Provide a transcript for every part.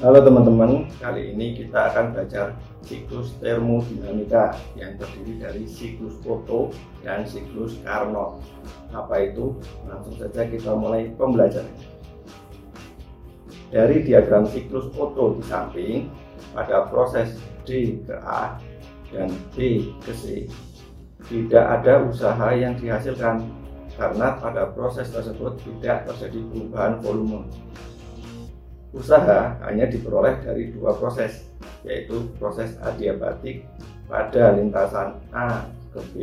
Halo teman-teman, kali ini kita akan belajar siklus termodinamika yang terdiri dari siklus Otto dan siklus Carnot. Apa itu? Langsung saja kita mulai pembelajaran. Dari diagram siklus Otto di samping, pada proses D ke A dan B ke C, tidak ada usaha yang dihasilkan karena pada proses tersebut tidak terjadi perubahan volume Usaha hanya diperoleh dari dua proses, yaitu proses adiabatik pada lintasan A ke B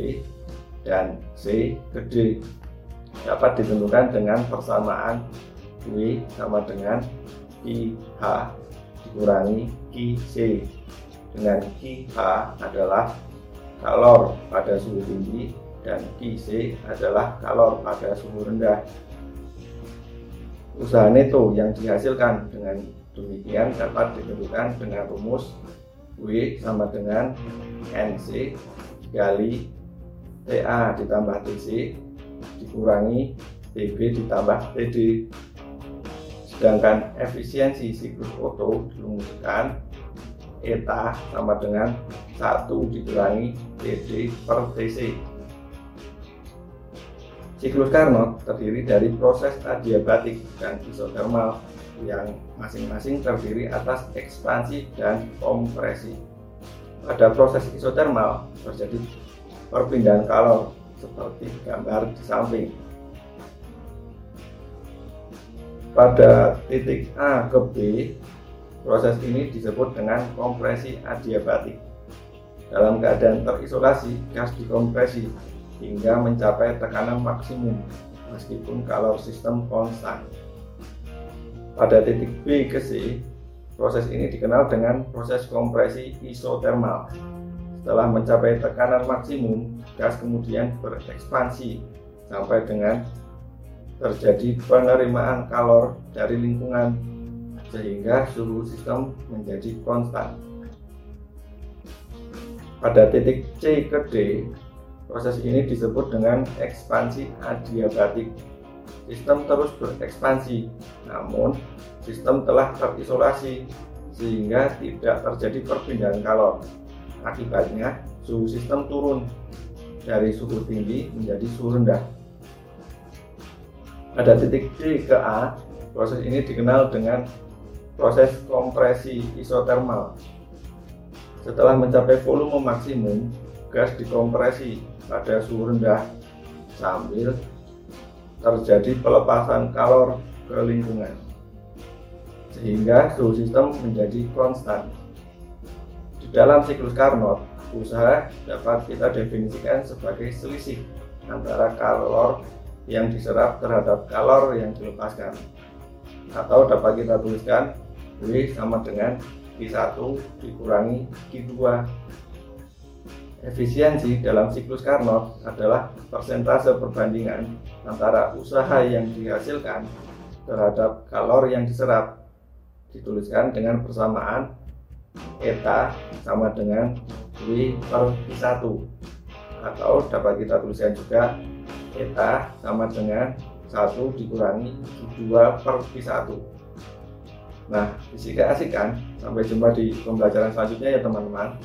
dan C ke D. Dapat ditentukan dengan persamaan W sama dengan H dikurangi C. Dengan H adalah kalor pada suhu tinggi dan C adalah kalor pada suhu rendah usaha neto yang dihasilkan dengan demikian dapat ditentukan dengan rumus W sama dengan NC kali TA ditambah TC dikurangi TB ditambah TD sedangkan efisiensi siklus Otto dirumuskan eta sama dengan 1 dikurangi TD per TC Siklus Carnot terdiri dari proses adiabatik dan isotermal yang masing-masing terdiri atas ekspansi dan kompresi. Pada proses isotermal terjadi perpindahan kalor seperti gambar di samping. Pada titik A ke B, proses ini disebut dengan kompresi adiabatik. Dalam keadaan terisolasi, gas dikompresi hingga mencapai tekanan maksimum meskipun kalor sistem konstan. Pada titik B ke C, proses ini dikenal dengan proses kompresi isotermal. Setelah mencapai tekanan maksimum, gas kemudian berekspansi sampai dengan terjadi penerimaan kalor dari lingkungan sehingga suhu sistem menjadi konstan. Pada titik C ke D, Proses ini disebut dengan ekspansi adiabatik. Sistem terus berekspansi, namun sistem telah terisolasi sehingga tidak terjadi perpindahan kalor. Akibatnya, suhu sistem turun dari suhu tinggi menjadi suhu rendah. Pada titik D ke A, proses ini dikenal dengan proses kompresi isotermal. Setelah mencapai volume maksimum, gas dikompresi pada suhu rendah sambil terjadi pelepasan kalor ke lingkungan sehingga suhu sistem menjadi konstan. Di dalam siklus Carnot, usaha dapat kita definisikan sebagai selisih antara kalor yang diserap terhadap kalor yang dilepaskan. Atau dapat kita tuliskan W sama dengan Q1 dikurangi Q2 Efisiensi dalam siklus Carnot adalah persentase perbandingan antara usaha yang dihasilkan terhadap kalor yang diserap. Dituliskan dengan persamaan eta sama dengan W per I1 atau dapat kita tuliskan juga eta sama dengan 1 dikurangi 2 per I1 Nah, fisika asik kan? Sampai jumpa di pembelajaran selanjutnya ya teman-teman.